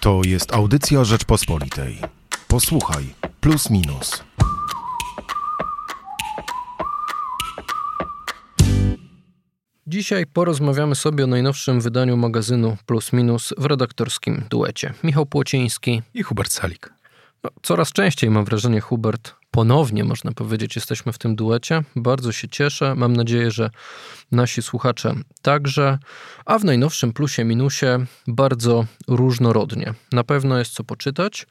To jest audycja Rzeczpospolitej. Posłuchaj, plus minus. Dzisiaj porozmawiamy sobie o najnowszym wydaniu magazynu Plus Minus w redaktorskim duecie. Michał Płociński i Hubert Salik. No, coraz częściej mam wrażenie, Hubert, ponownie można powiedzieć, jesteśmy w tym duecie. Bardzo się cieszę. Mam nadzieję, że nasi słuchacze także. A w najnowszym plusie minusie bardzo różnorodnie. Na pewno jest co poczytać.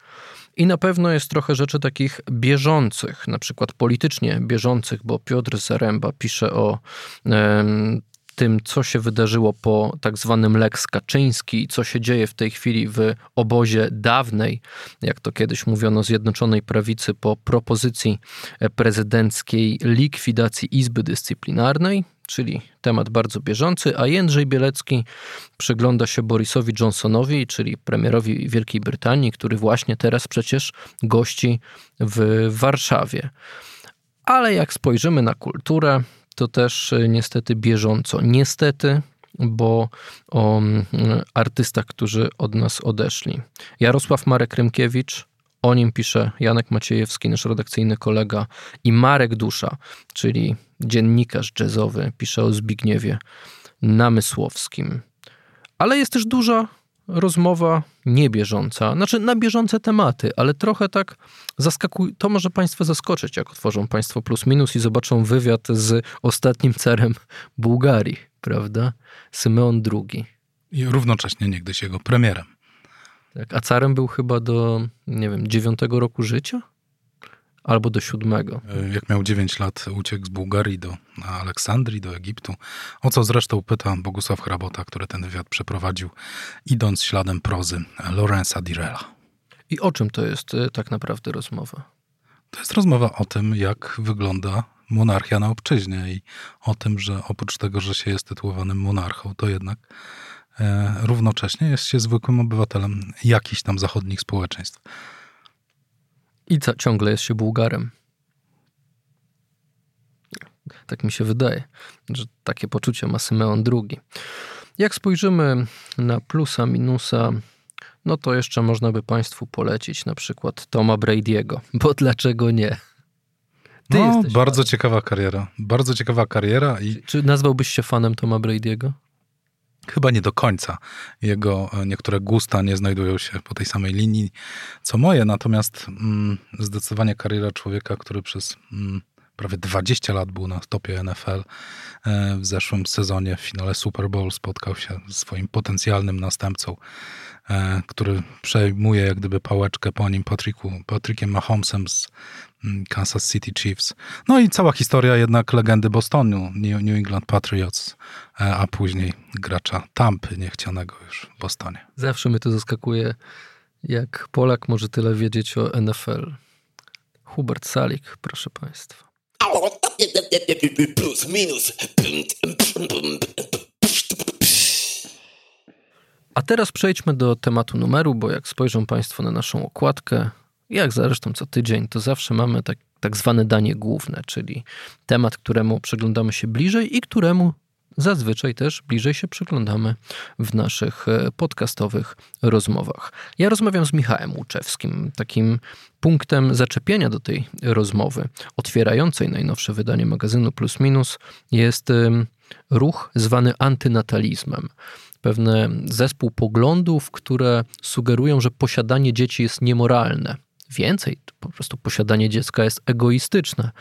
I na pewno jest trochę rzeczy takich bieżących, na przykład politycznie bieżących, bo Piotr Zaręba pisze o tym, co się wydarzyło po tak zwanym Lex Kaczyński, co się dzieje w tej chwili w obozie dawnej, jak to kiedyś mówiono, Zjednoczonej Prawicy po propozycji prezydenckiej likwidacji Izby Dyscyplinarnej, czyli temat bardzo bieżący, a Jędrzej Bielecki przygląda się Borisowi Johnsonowi, czyli premierowi Wielkiej Brytanii, który właśnie teraz przecież gości w Warszawie. Ale jak spojrzymy na kulturę, to też e, niestety bieżąco. Niestety, bo o artystach, którzy od nas odeszli. Jarosław Marek Rymkiewicz, o nim pisze Janek Maciejewski, nasz redakcyjny kolega, i Marek Dusza, czyli dziennikarz jazzowy, pisze o Zbigniewie Namysłowskim. Ale jest też duża rozmowa niebieżąca, znaczy na bieżące tematy, ale trochę tak zaskakuje. To może Państwa zaskoczyć, jak otworzą Państwo plus minus i zobaczą wywiad z ostatnim carem Bułgarii, prawda? Symeon II. I równocześnie niegdyś jego premierem. Tak, a carem był chyba do, nie wiem, dziewiątego roku życia? Albo do siódmego. E, jak miał 9 lat, uciekł z Bułgarii do Aleksandrii, do Egiptu. O co zresztą pyta Bogusław Hrabota, który ten wywiad przeprowadził, idąc śladem prozy Lorenza Direla. I o czym to jest e, tak naprawdę rozmowa? To jest rozmowa o tym, jak wygląda monarchia na obczyźnie i o tym, że oprócz tego, że się jest tytułowanym monarchą, to jednak e, równocześnie jest się zwykłym obywatelem jakichś tam zachodnich społeczeństw. I ciągle jest się Bułgarem. Tak mi się wydaje, że takie poczucie ma Symeon II. Jak spojrzymy na plusa, minusa, no to jeszcze można by Państwu polecić na przykład Toma Brady'ego, bo dlaczego nie? Ty no, bardzo fanem. ciekawa kariera. Bardzo ciekawa kariera. I... Czy nazwałbyś się fanem Toma Brady'ego? Chyba nie do końca. Jego e, niektóre gusta nie znajdują się po tej samej linii co moje, natomiast mm, zdecydowanie kariera człowieka, który przez mm, prawie 20 lat był na topie NFL. E, w zeszłym sezonie w finale Super Bowl spotkał się z swoim potencjalnym następcą, e, który przejmuje jak gdyby pałeczkę po nim Patricku, Patrickiem Mahomesem z Kansas City Chiefs. No i cała historia jednak legendy Bostonu, New England Patriots, e, a później gracza Tampy niechcianego już w Bostonie. Zawsze mnie to zaskakuje, jak Polak może tyle wiedzieć o NFL. Hubert Salik, proszę Państwa. Plus, minus. A teraz przejdźmy do tematu numeru, bo jak spojrzą Państwo na naszą okładkę, jak zresztą co tydzień, to zawsze mamy tak, tak zwane danie główne, czyli temat, któremu przyglądamy się bliżej i któremu zazwyczaj też bliżej się przyglądamy w naszych e, podcastowych rozmowach. Ja rozmawiam z Michałem Łuczewskim. Takim punktem zaczepienia do tej rozmowy, otwierającej najnowsze wydanie magazynu Plus Minus, jest ruch zwany antynatalizmem pewne zespół poglądów, które sugerują, że posiadanie dzieci jest niemoralne. Więcej, po prostu posiadanie dziecka jest egoistyczne.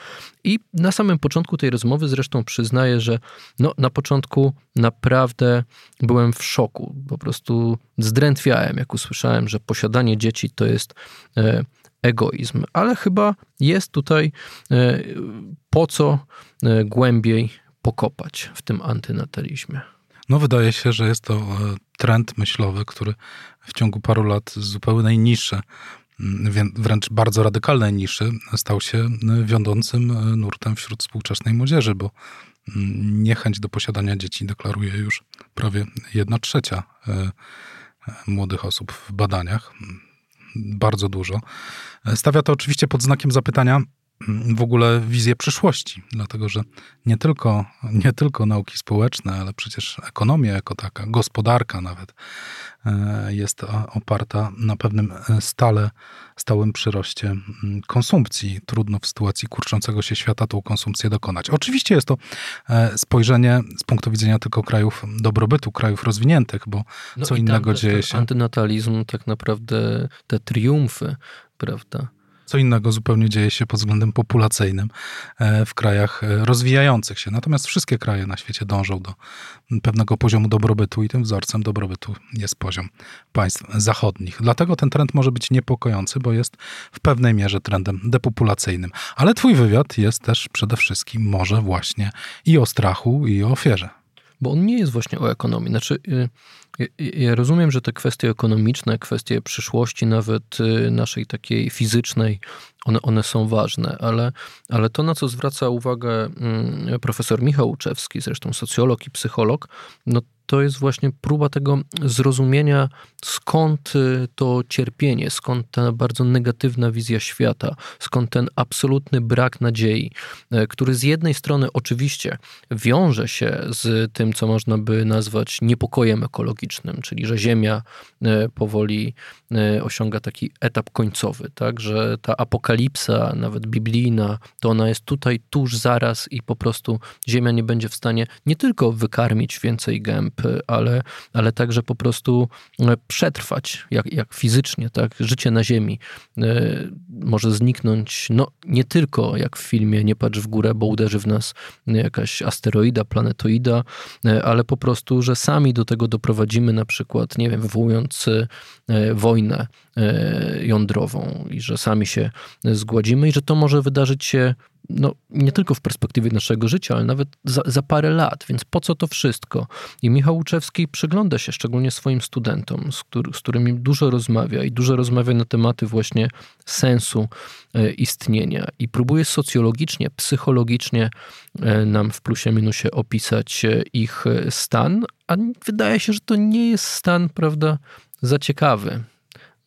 I na samym początku tej rozmowy zresztą przyznaję, że no, na początku naprawdę byłem w szoku. Po prostu zdrętwiałem, jak usłyszałem, że posiadanie dzieci to jest e, egoizm. Ale chyba jest tutaj e, po co e, głębiej pokopać w tym antynatalizmie. No, wydaje się, że jest to trend myślowy, który w ciągu paru lat zupełnie niższe wręcz bardzo radykalnej niszy, stał się wiodącym e, nurtem wśród współczesnej młodzieży, bo mm, niechęć do posiadania dzieci deklaruje już prawie jedna trzecia e, e, młodych osób w badaniach. Bardzo dużo. Stawia to oczywiście pod znakiem zapytania, w ogóle wizję przyszłości, dlatego że nie tylko, nie tylko nauki społeczne, ale przecież ekonomia jako taka, gospodarka nawet e, jest oparta na pewnym e, stale, stałym przyroście konsumpcji. Trudno w sytuacji kurczącego się świata tą konsumpcję dokonać. Oczywiście jest to e, spojrzenie z punktu widzenia tylko krajów dobrobytu, krajów rozwiniętych, bo no co innego dzieje się. Antynatalizm, tak naprawdę te triumfy, prawda? Co innego zupełnie dzieje się pod względem populacyjnym e, w krajach e, rozwijających się. Natomiast wszystkie kraje na świecie dążą do pewnego poziomu dobrobytu i tym wzorcem dobrobytu jest poziom państw zachodnich. Dlatego ten trend może być niepokojący, bo jest w pewnej mierze trendem depopulacyjnym. Ale twój wywiad jest też przede wszystkim może właśnie i o strachu, i o ofierze. Bo on nie jest właśnie o ekonomii. Znaczy, y, ja rozumiem, że te kwestie ekonomiczne, kwestie przyszłości, nawet y, naszej takiej fizycznej, one, one są ważne, ale, ale to, na co zwraca uwagę mm, profesor Michał Łuczewski, zresztą socjolog i psycholog, no to jest właśnie próba tego zrozumienia, skąd y, to cierpienie, skąd ta bardzo negatywna wizja świata, skąd ten absolutny brak nadziei, y, który z jednej strony oczywiście wiąże się z tym, co można by nazwać niepokojem ekologicznym, czyli że Ziemia y, powoli osiąga taki etap końcowy, tak, że ta apokalipsa, nawet biblijna, to ona jest tutaj tuż zaraz i po prostu Ziemia nie będzie w stanie nie tylko wykarmić więcej gęb, ale, ale także po prostu e, przetrwać, jak, jak fizycznie, tak? Życie na Ziemi e, może zniknąć, no nie tylko jak w filmie Nie patrz w górę, bo uderzy w nas jakaś asteroida, planetoida, e, ale po prostu, że sami do tego doprowadzimy, na przykład, nie wiem, wywołując wojnę jądrową i że sami się zgładzimy i że to może wydarzyć się no, nie tylko w perspektywie naszego życia, ale nawet za, za, parę lat, więc po co to wszystko? I Michał Łuczewski przygląda się szczególnie swoim studentom, z, z którymi dużo rozmawia i dużo rozmawia na tematy właśnie sensu e, istnienia i próbuje socjologicznie, psychologicznie e, nam w plusie minusie opisać e, ich stan, a wydaje się, że to nie jest stan, prawda, za ciekawy,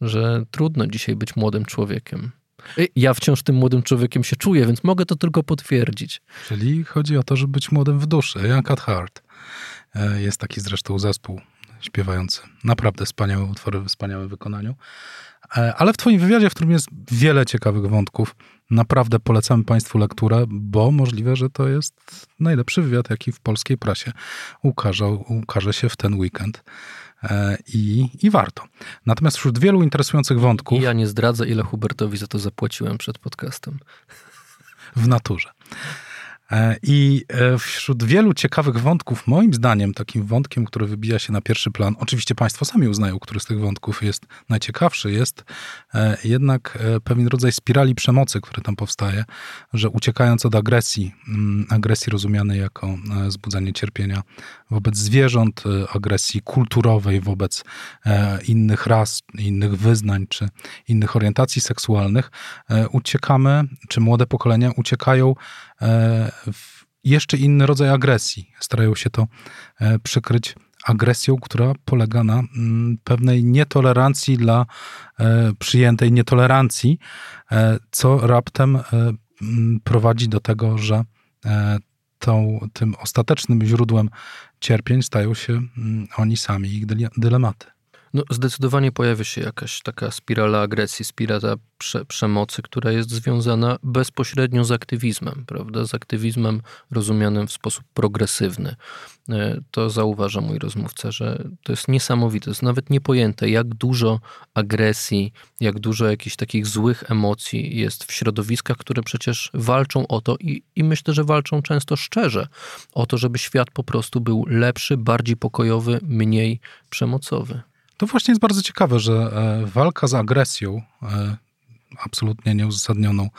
że trudno dzisiaj być młodym człowiekiem. Y, ja wciąż tym młodym człowiekiem się czuję, więc mogę to tylko potwierdzić. Czyli chodzi o to, żeby być młodym w duszy. Young at Heart. E, jest taki zresztą zespół śpiewający naprawdę wspaniałe utwory w wspaniałym wykonaniu. E, ale w Twoim wywiadzie, w którym jest wiele ciekawych wątków, naprawdę polecamy Państwu lekturę, bo możliwe, że to jest najlepszy wywiad, jaki w polskiej prasie ukaże, ukaże się w ten weekend. E, i, i warto. Natomiast wśród wielu interesujących wątków. I ja nie zdradzę, ile Hubertowi za to zapłaciłem przed podcastem. W naturze. E, I e, wśród wielu ciekawych wątków, moim zdaniem, takim wątkiem, który wybija się na pierwszy plan, oczywiście Państwo sami uznają, który z tych wątków jest najciekawszy, jest jednak pewien rodzaj spirali przemocy, który tam powstaje, że uciekając od agresji, mm, agresji rozumianej jako zbudzanie cierpienia wobec zwierząt, agresji kulturowej wobec innych ras, innych wyznań czy innych orientacji seksualnych, uciekamy, czy młode pokolenia uciekają jeszcze inny rodzaj agresji. Starają się to e, przykryć agresją, która polega na mm, pewnej nietolerancji dla e, przyjętej nietolerancji, e, co raptem mm, prowadzi do tego, że tą, tym ostatecznym źródłem cierpień stają się mm, oni sami, ich dylematy. No, zdecydowanie pojawia się jakaś taka spirala agresji, spirala prze, przemocy, która jest związana bezpośrednio z aktywizmem, prawda? Z aktywizmem rozumianym w sposób progresywny. E, to zauważa mój rozmówca, że to jest niesamowite, to jest nawet niepojęte, jak dużo agresji, jak dużo jakichś takich złych emocji jest w środowiskach, które przecież walczą o to i, i myślę, że walczą często szczerze o to, żeby świat po prostu był lepszy, bardziej pokojowy, mniej przemocowy. To właśnie jest bardzo ciekawe, że e, walka z agresją, e, absolutnie nieuzasadnioną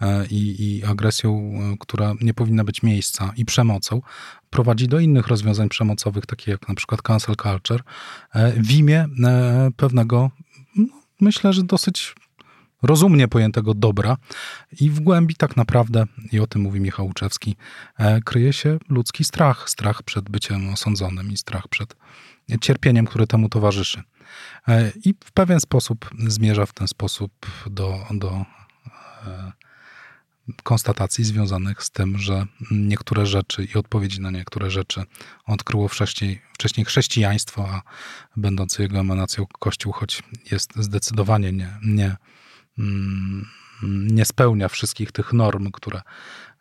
e, i, i agresją, która nie powinna być miejsca, i przemocą, prowadzi do innych rozwiązań przemocowych, takich jak na przykład cancel culture, w imię pewnego, no, myślę, że dosyć rozumnie pojętego dobra i w głębi tak naprawdę, i o tym mówi Michał Łuczewski, kryje się ludzki strach. Strach przed byciem osądzonym i strach przed cierpieniem, które temu towarzyszy. E, I w pewien sposób zmierza w ten sposób do, do, e, konstatacji związanych z tym, że niektóre rzeczy i odpowiedzi na niektóre rzeczy odkryło wcześniej, wcześniej chrześcijaństwo, a będący jego emanacją Kościół, choć jest zdecydowanie nie, nie, mm, nie spełnia wszystkich tych norm, które,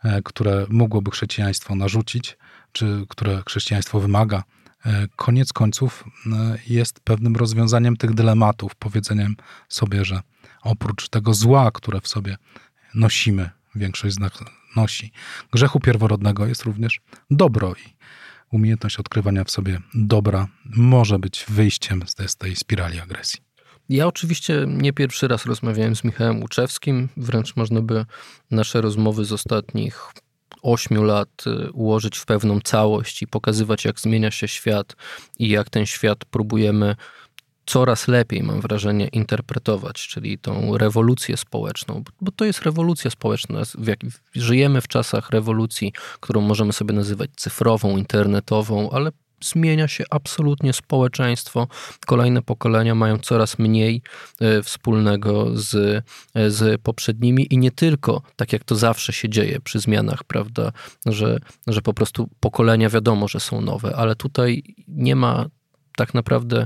e, które mogłoby chrześcijaństwo narzucić, czy które chrześcijaństwo wymaga. E, koniec końców e, jest pewnym rozwiązaniem tych dylematów, powiedzeniem sobie, że oprócz tego zła, które w sobie nosimy, większość z nas nosi, grzechu pierworodnego jest również dobro i umiejętność odkrywania w sobie dobra może być wyjściem z tej spirali agresji. Ja oczywiście nie pierwszy raz rozmawiałem z Michałem Łuczewskim, wręcz można by nasze rozmowy z ostatnich ośmiu lat y, ułożyć w pewną całość i pokazywać, jak zmienia się świat i jak ten świat próbujemy coraz lepiej, mam wrażenie, interpretować, czyli tą rewolucję społeczną, bo to jest rewolucja społeczna. żyjemy w czasach rewolucji, którą możemy sobie nazywać cyfrową, internetową, ale zmienia się absolutnie społeczeństwo. Kolejne pokolenia mają coraz mniej e, wspólnego z, e, z poprzednimi i nie tylko, tak jak to zawsze się dzieje przy zmianach, prawda, że, że po prostu pokolenia wiadomo, że są nowe, ale tutaj nie ma tak naprawdę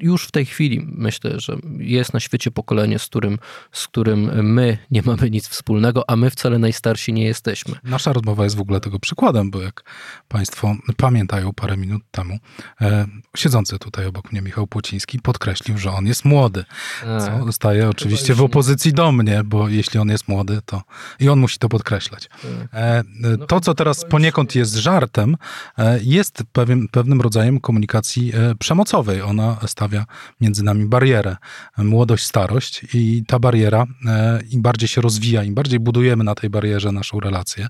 już w tej chwili myślę, że jest na świecie pokolenie, z którym, z którym my nie mamy nic wspólnego, a my wcale najstarsi nie jesteśmy. Nasza rozmowa jest w ogóle tego przykładem, bo jak Państwo pamiętają parę minut temu, e, siedzący tutaj obok mnie Michał Płociński podkreślił, że on jest młody. Co tak. staje oczywiście w opozycji do mnie, bo jeśli on jest młody, to i on musi to podkreślać. Tak. E, no to, co teraz poniekąd jest żartem, e, jest pewien, pewnym rodzajem komunikacji e, przemocowej. Ona stawia między nami barierę. Młodość, starość i ta bariera e, im bardziej się rozwija, im bardziej budujemy na tej barierze naszą relację,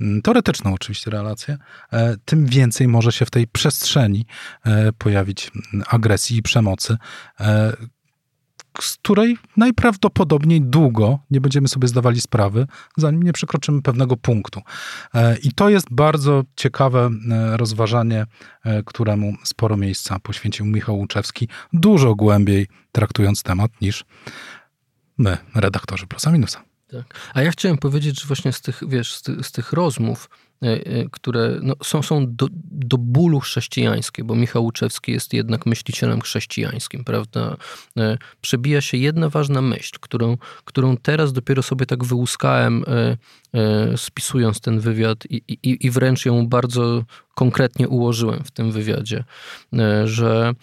mm, teoretyczną oczywiście relację, e, tym więcej może się w tej przestrzeni e, pojawić mm, agresji i przemocy, z której najprawdopodobniej długo nie będziemy sobie zdawali sprawy, zanim nie przekroczymy pewnego punktu. E, I to jest bardzo ciekawe e, rozważanie, e, któremu sporo miejsca poświęcił Michał Łuczewski, dużo głębiej traktując temat niż my, redaktorzy Plusa Minusa. Tak. A ja chciałem powiedzieć, że właśnie z tych, wiesz, z, ty, z tych rozmów, które no, są, są do, do bólu chrześcijańskie, bo Michał Łuczewski jest jednak myślicielem chrześcijańskim, prawda? E, przebija się jedna ważna myśl, którą, którą teraz dopiero sobie tak wyłuskałem, spisując ten wywiad i, i, i wręcz ją bardzo konkretnie ułożyłem w tym wywiadzie, że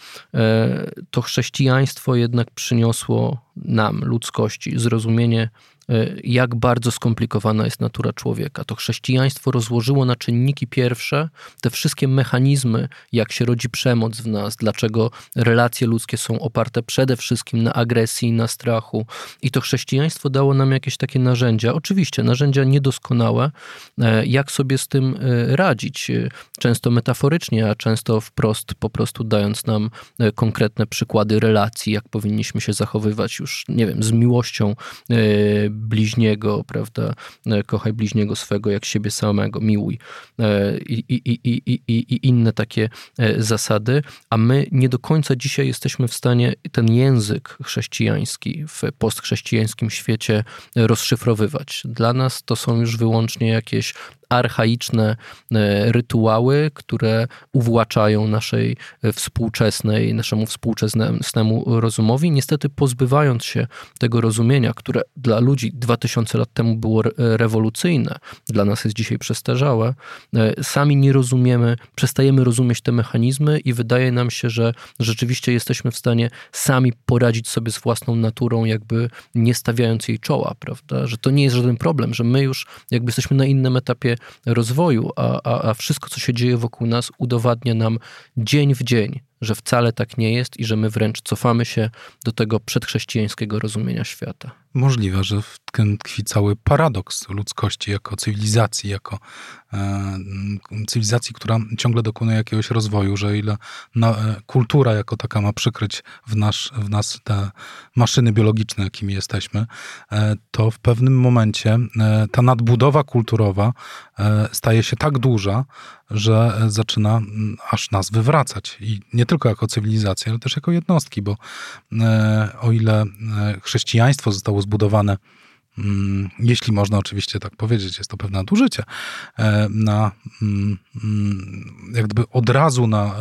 to chrześcijaństwo jednak przyniosło nam, ludzkości, zrozumienie E, jak bardzo skomplikowana jest natura człowieka. To chrześcijaństwo rozłożyło na czynniki pierwsze te wszystkie mechanizmy, jak się rodzi przemoc w nas, dlaczego relacje ludzkie są oparte przede wszystkim na agresji, na strachu. I to chrześcijaństwo dało nam jakieś takie narzędzia, oczywiście narzędzia niedoskonałe, e, jak sobie z tym e, radzić. Często metaforycznie, a często wprost, po prostu dając nam konkretne przykłady relacji, jak powinniśmy się zachowywać już, nie wiem, z miłością bliźniego, prawda? E, kochaj bliźniego swego jak siebie samego, miłuj e, i, i, i, i, inne takie e, zasady, a my nie do końca dzisiaj jesteśmy w stanie ten język chrześcijański w postchrześcijańskim świecie rozszyfrowywać. Dla nas to są już wyłącznie jakieś archaiczne e, rytuały, które uwłaczają naszej e, współczesnej, naszemu współczesnemu rozumowi. Niestety pozbywając się tego rozumienia, które dla ludzi 2000 lat temu było rewolucyjne, dla nas jest dzisiaj przestarzałe, e, sami nie rozumiemy, przestajemy rozumieć te mechanizmy i wydaje nam się, że rzeczywiście jesteśmy w stanie sami poradzić sobie z własną naturą, jakby nie stawiając jej czoła, prawda? Że to nie jest żaden problem, że my już jakby jesteśmy na innym etapie rozwoju, a, a, a wszystko, co się dzieje wokół nas, udowadnia nam dzień w dzień, że wcale tak nie jest i że my wręcz cofamy się do tego przedchrześcijańskiego rozumienia świata. Możliwe, że w tym tkwi cały paradoks ludzkości jako cywilizacji, jako e, cywilizacji, która ciągle dokonuje jakiegoś rozwoju, że ile na, e, kultura jako taka ma przykryć w, nasz, w nas te maszyny biologiczne, jakimi jesteśmy, e, to w pewnym momencie e, ta nadbudowa kulturowa e, staje się tak duża, że zaczyna aż nas wywracać. I nie tylko jako cywilizacja, ale też jako jednostki, bo e, o ile e, chrześcijaństwo zostało zbudowane jeśli można oczywiście tak powiedzieć, jest to pewne nadużycie, e, na mm, mm, jak gdyby od razu na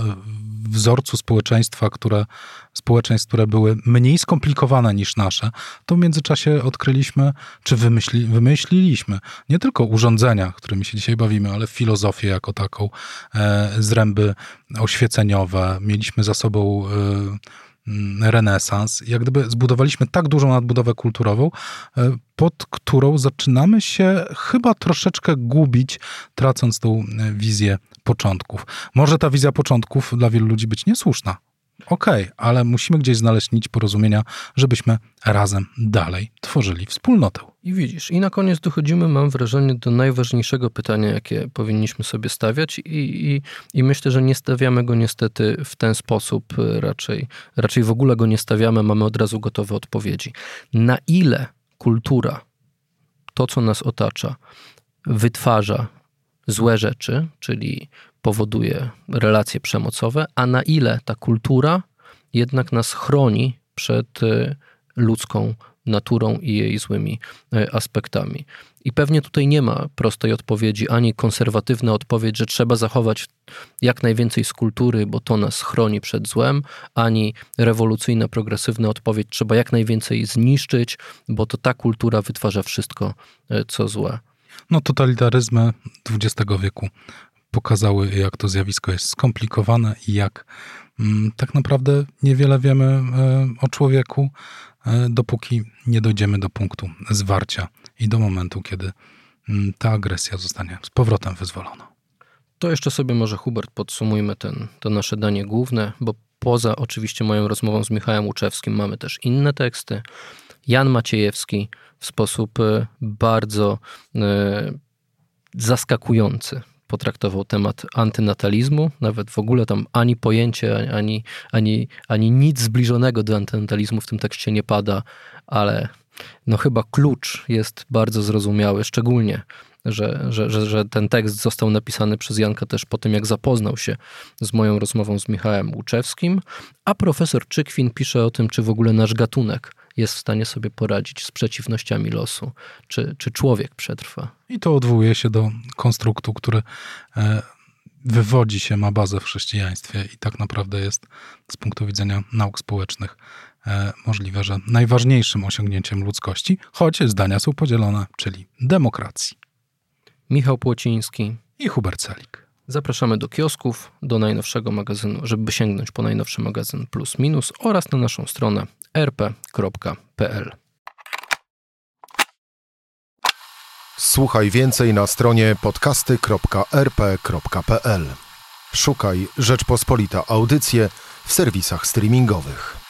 wzorcu społeczeństwa, które, społeczeństw, które były mniej skomplikowane niż nasze, to w międzyczasie odkryliśmy, czy wymyśli, wymyśliliśmy nie tylko urządzenia, którymi się dzisiaj bawimy, ale filozofię jako taką, e, zręby oświeceniowe. Mieliśmy za sobą e, renesans. Jak gdyby zbudowaliśmy tak dużą nadbudowę kulturową, e, pod którą zaczynamy się chyba troszeczkę gubić, tracąc tą e, wizję początków. Może ta wizja początków dla wielu ludzi być niesłuszna. Okej, okay, ale musimy gdzieś znaleźć nić porozumienia, żebyśmy razem dalej tworzyli wspólnotę. I widzisz, i na koniec dochodzimy, mam wrażenie, do najważniejszego pytania, jakie powinniśmy sobie stawiać, i, i, i myślę, że nie stawiamy go niestety w ten sposób, y, raczej, raczej w ogóle go nie stawiamy, mamy od razu gotowe odpowiedzi. Na ile kultura, to co nas otacza, wytwarza złe rzeczy, czyli powoduje relacje przemocowe, a na ile ta kultura jednak nas chroni przed y, ludzką naturą i jej złymi y, aspektami. I pewnie tutaj nie ma prostej odpowiedzi, ani konserwatywna odpowiedź, że trzeba zachować jak najwięcej z kultury, bo to nas chroni przed złem, ani rewolucyjna, progresywna odpowiedź, trzeba jak najwięcej zniszczyć, bo to ta kultura wytwarza wszystko, y, co złe. No, totalitaryzmy XX wieku pokazały, jak to zjawisko jest skomplikowane i jak mm, tak naprawdę niewiele wiemy e, o człowieku, e, dopóki nie dojdziemy do punktu zwarcia i do momentu, kiedy mm, ta agresja zostanie z powrotem wyzwolona. To jeszcze sobie może, Hubert, podsumujmy ten, to nasze danie główne, bo poza oczywiście moją rozmową z Michałem Łuczewskim mamy też inne teksty. Jan Maciejewski w sposób e, bardzo zaskakujący potraktował temat antynatalizmu, nawet w ogóle tam ani pojęcie, ani, ani, ani nic zbliżonego do antynatalizmu w tym tekście nie pada, ale no chyba klucz jest bardzo zrozumiały, szczególnie że, że, że, że, ten tekst został napisany przez Janka też po tym, jak zapoznał się z moją rozmową z Michałem Łuczewskim, a profesor Czykwin pisze o tym, czy w ogóle nasz gatunek jest w stanie sobie poradzić z przeciwnościami losu, czy, czy człowiek przetrwa. I to odwołuje się do konstruktu, który e, wywodzi się, ma bazę w chrześcijaństwie i tak naprawdę jest z punktu widzenia nauk społecznych e, możliwe, że najważniejszym osiągnięciem ludzkości, choć zdania są podzielone, czyli demokracji. Michał Płociński i Hubert Celik. Zapraszamy do kiosków, do najnowszego magazynu, żeby sięgnąć po najnowszy magazyn Plus Minus oraz na naszą stronę rp.pl. Słuchaj więcej na stronie podcasty.rp.pl. Szukaj Rzeczpospolita Audycje w serwisach streamingowych.